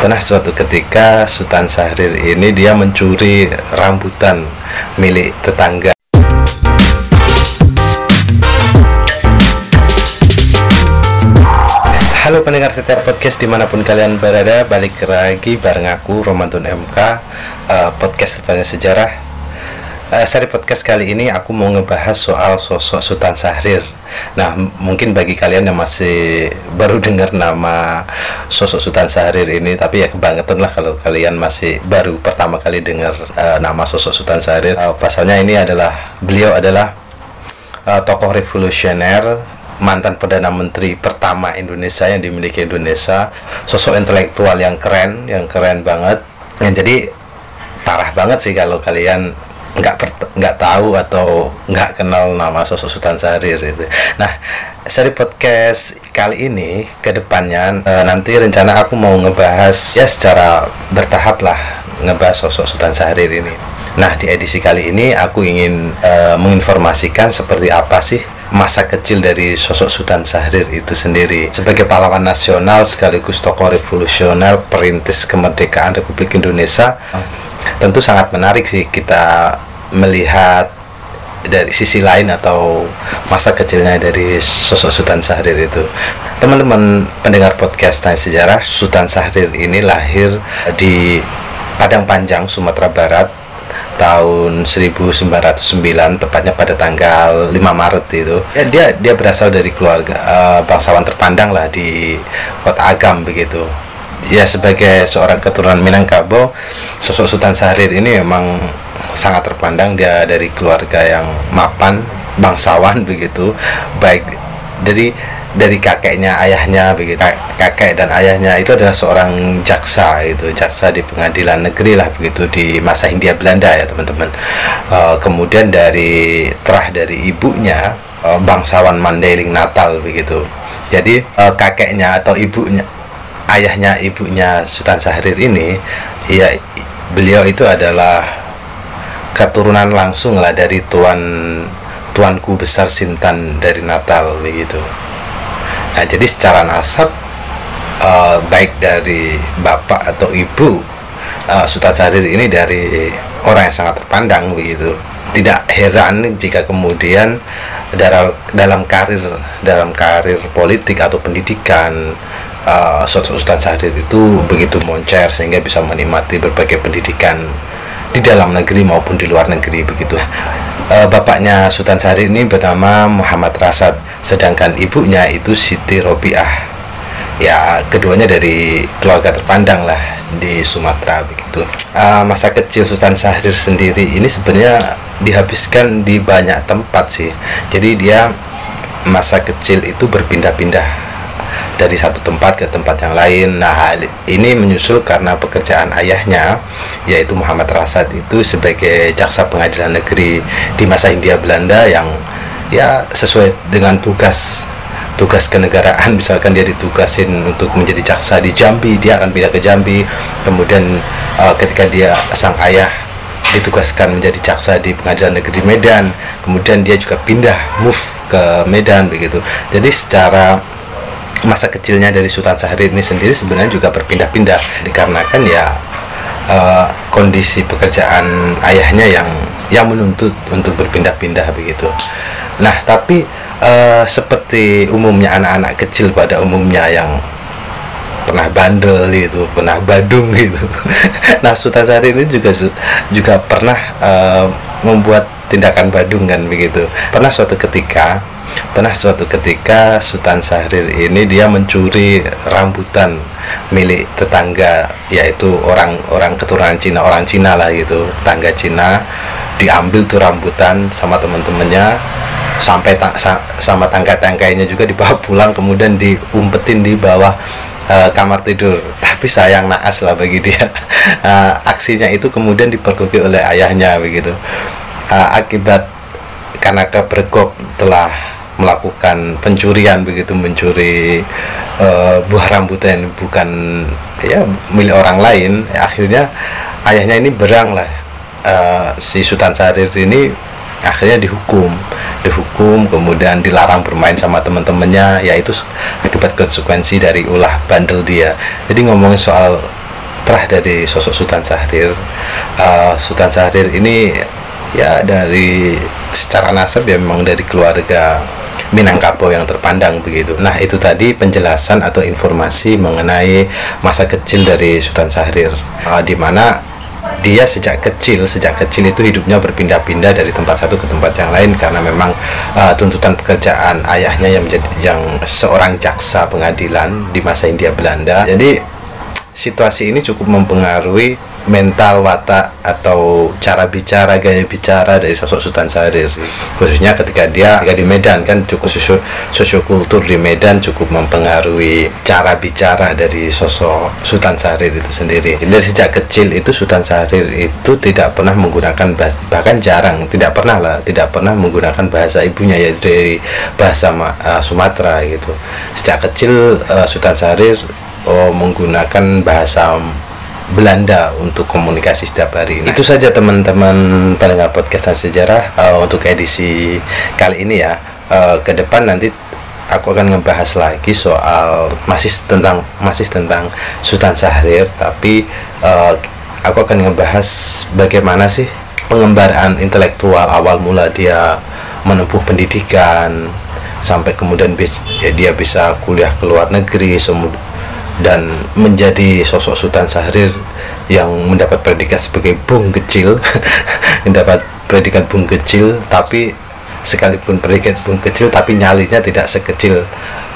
Pernah suatu ketika Sultan Syahrir ini dia mencuri rambutan milik tetangga. Halo pendengar setiap podcast di mana pun kalian berada Balik lagi bareng aku Romantun MK uh, Podcast tentang sejarah uh, Seri podcast kali ini aku mau ngebahas soal sosok Sultan Syahrir Nah mungkin bagi kalian yang masih baru dengar nama sosok Sultan Syahrir ini Tapi ya kebangetan lah kalau kalian masih baru pertama kali dengar uh, nama sosok Sultan Syahrir. Uh, Pasalnya ini adalah beliau adalah uh, tokoh revolusioner mantan perdana menteri pertama Indonesia yang dimiliki Indonesia sosok intelektual yang keren yang keren banget. Yang jadi parah banget sih kalau kalian nggak nggak tahu atau nggak kenal nama sosok Sultan Syahrir itu. Nah, seri podcast kali ini ke depannya e, nanti rencana aku mau ngebahas ya secara bertahap lah ngebahas sosok Sultan Syahrir ini. Nah, di edisi kali ini aku ingin e, menginformasikan seperti apa sih masa kecil dari sosok Sultan Syahrir itu sendiri sebagai pahlawan nasional sekaligus tokoh revolusioner perintis kemerdekaan Republik Indonesia tentu sangat menarik sih kita melihat dari sisi lain atau masa kecilnya dari sosok Sultan Syahrir itu. Teman-teman pendengar podcast Tanya Sejarah Sultan Syahrir ini lahir di Padang Panjang Sumatera Barat tahun 1909 tepatnya pada tanggal 5 Maret itu. Ya, dia dia berasal dari keluarga uh, bangsawan terpandang lah di kota Agam begitu ya sebagai seorang keturunan Minangkabau sosok Sultan Syahrir ini memang sangat terpandang. Dia dari keluarga yang mapan bangsawan begitu. Baik dari dari kakeknya ayahnya begitu. Kakek dan ayahnya itu adalah seorang jaksa itu jaksa di pengadilan negeri lah begitu di masa Hindia Belanda ya teman-teman. Uh, kemudian dari terah dari ibunya uh, bangsawan Mandailing Natal begitu. Jadi uh, kakeknya atau ibunya ayahnya ibunya Sultan Syahrir ini ya beliau itu adalah keturunan langsung lah dari tuan tuanku besar Sintan dari Natal begitu Nah, jadi secara nasab uh, baik dari bapak atau ibu uh, Sultan Syahrir ini dari orang yang sangat terpandang begitu. Tidak heran jika kemudian dalam dalam karir dalam karir politik atau pendidikan uh, Sultan Syahrir itu begitu moncer sehingga bisa menikmati berbagai pendidikan di dalam negeri maupun di luar negeri begitu. E, bapaknya Sultan Syahrir ini bernama Muhammad Rasad, sedangkan ibunya itu Siti Robiah. Ya, keduanya dari keluarga terpandang lah di Sumatera begitu. E, masa kecil Sultan Syahrir sendiri ini sebenarnya dihabiskan di banyak tempat sih. Jadi dia masa kecil itu berpindah-pindah dari satu tempat ke tempat yang lain. Nah, ini menyusul karena pekerjaan ayahnya yaitu Muhammad Rasad itu sebagai jaksa pengadilan negeri di masa Hindia Belanda yang ya sesuai dengan tugas tugas kenegaraan. Misalkan dia ditugasin untuk menjadi jaksa di Jambi dia akan pindah ke Jambi. Kemudian uh, ketika dia sang ayah ditugaskan menjadi jaksa di pengadilan negeri Medan kemudian dia juga pindah move ke Medan begitu. Jadi secara masa kecilnya dari Sultan Syahrir ini sendiri sebenarnya juga berpindah-pindah dikarenakan ya uh, kondisi pekerjaan ayahnya yang yang menuntut untuk berpindah-pindah begitu. Nah, tapi uh, seperti umumnya anak-anak kecil pada umumnya yang pernah bandel gitu, pernah badung gitu. nah, Sultan Syahrir ini juga juga pernah uh, membuat tindakan badung kan begitu. Pernah suatu ketika pernah suatu ketika Sultan Syahrir ini dia mencuri rambutan milik tetangga yaitu orang-orang keturunan Cina orang Cina lah gitu tetangga Cina. Diambil tuh rambutan sama teman-temannya sampai ta sama tangkai-tangkainya juga dibawa pulang kemudian diumpetin di bawah uh, kamar tidur. Tapi sayang naas lah bagi dia. Uh, aksinya itu kemudian dipergoki oleh ayahnya begitu uh, akibat karena kebergok telah melakukan pencurian begitu mencuri uh, buah rambutan bukan ya milik orang lain ya, akhirnya ayahnya ini berang lah. Uh, si Sultan Syahrir ini akhirnya dihukum. Dihukum kemudian dilarang bermain sama teman-temannya yaitu akibat konsekuensi dari ulah bandel dia. Jadi ngomongin soal fitrah dari sosok Sultan Syahrir uh, Sultan Syahrir ini ya dari secara nasab ya memang dari keluarga Minangkabau yang terpandang begitu. Nah, itu tadi penjelasan atau informasi mengenai masa kecil dari Sultan Syahrir uh, di mana dia sejak kecil sejak kecil itu hidupnya berpindah-pindah dari tempat satu ke tempat yang lain karena memang uh, tuntutan pekerjaan ayahnya yang menjadi yang seorang jaksa pengadilan di masa India Belanda jadi situasi ini cukup mempengaruhi mental watak atau cara bicara gaya bicara dari sosok Sultan Syahrir. Khususnya ketika dia ketika di Medan kan cukup sosio sosiokultur di Medan cukup mempengaruhi cara bicara dari sosok Sultan Syahrir itu sendiri. Dari sejak kecil itu Sultan Syahrir itu tidak pernah menggunakan bahasa, bahkan jarang tidak pernah lah tidak pernah menggunakan bahasa ibunya yaitu dari bahasa uh, Sumatera gitu. Sejak kecil uh, Sultan Syahrir oh, menggunakan bahasa Belanda untuk komunikasi setiap hari. Nah, itu saja teman-teman pendengar podcast dan sejarah uh, untuk edisi kali ini ya. Uh, ke depan nanti aku akan ngebahas lagi soal masih tentang masih tentang Sultan Syahrir tapi uh, aku akan ngebahas bagaimana sih pengembaraan intelektual awal mula dia menempuh pendidikan sampai kemudian ya, dia bisa kuliah ke luar negeri dan menjadi sosok Sultan Syahrir yang mendapat predikat sebagai bung kecil mendapat predikat bung kecil tapi sekalipun predikat bung kecil tapi nyalinya tidak sekecil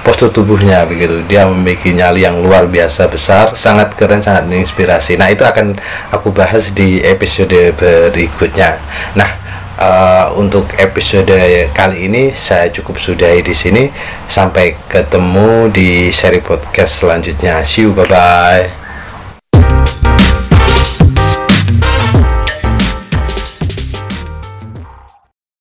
postur tubuhnya begitu. Dia memiliki nyali yang luar biasa besar sangat keren sangat menginspirasi. Nah itu akan aku bahas di episode berikutnya. Nah uh, untuk episode kali ini saya cukup sudahi di sini. Sampai ketemu di seri podcast selanjutnya. See you bye bye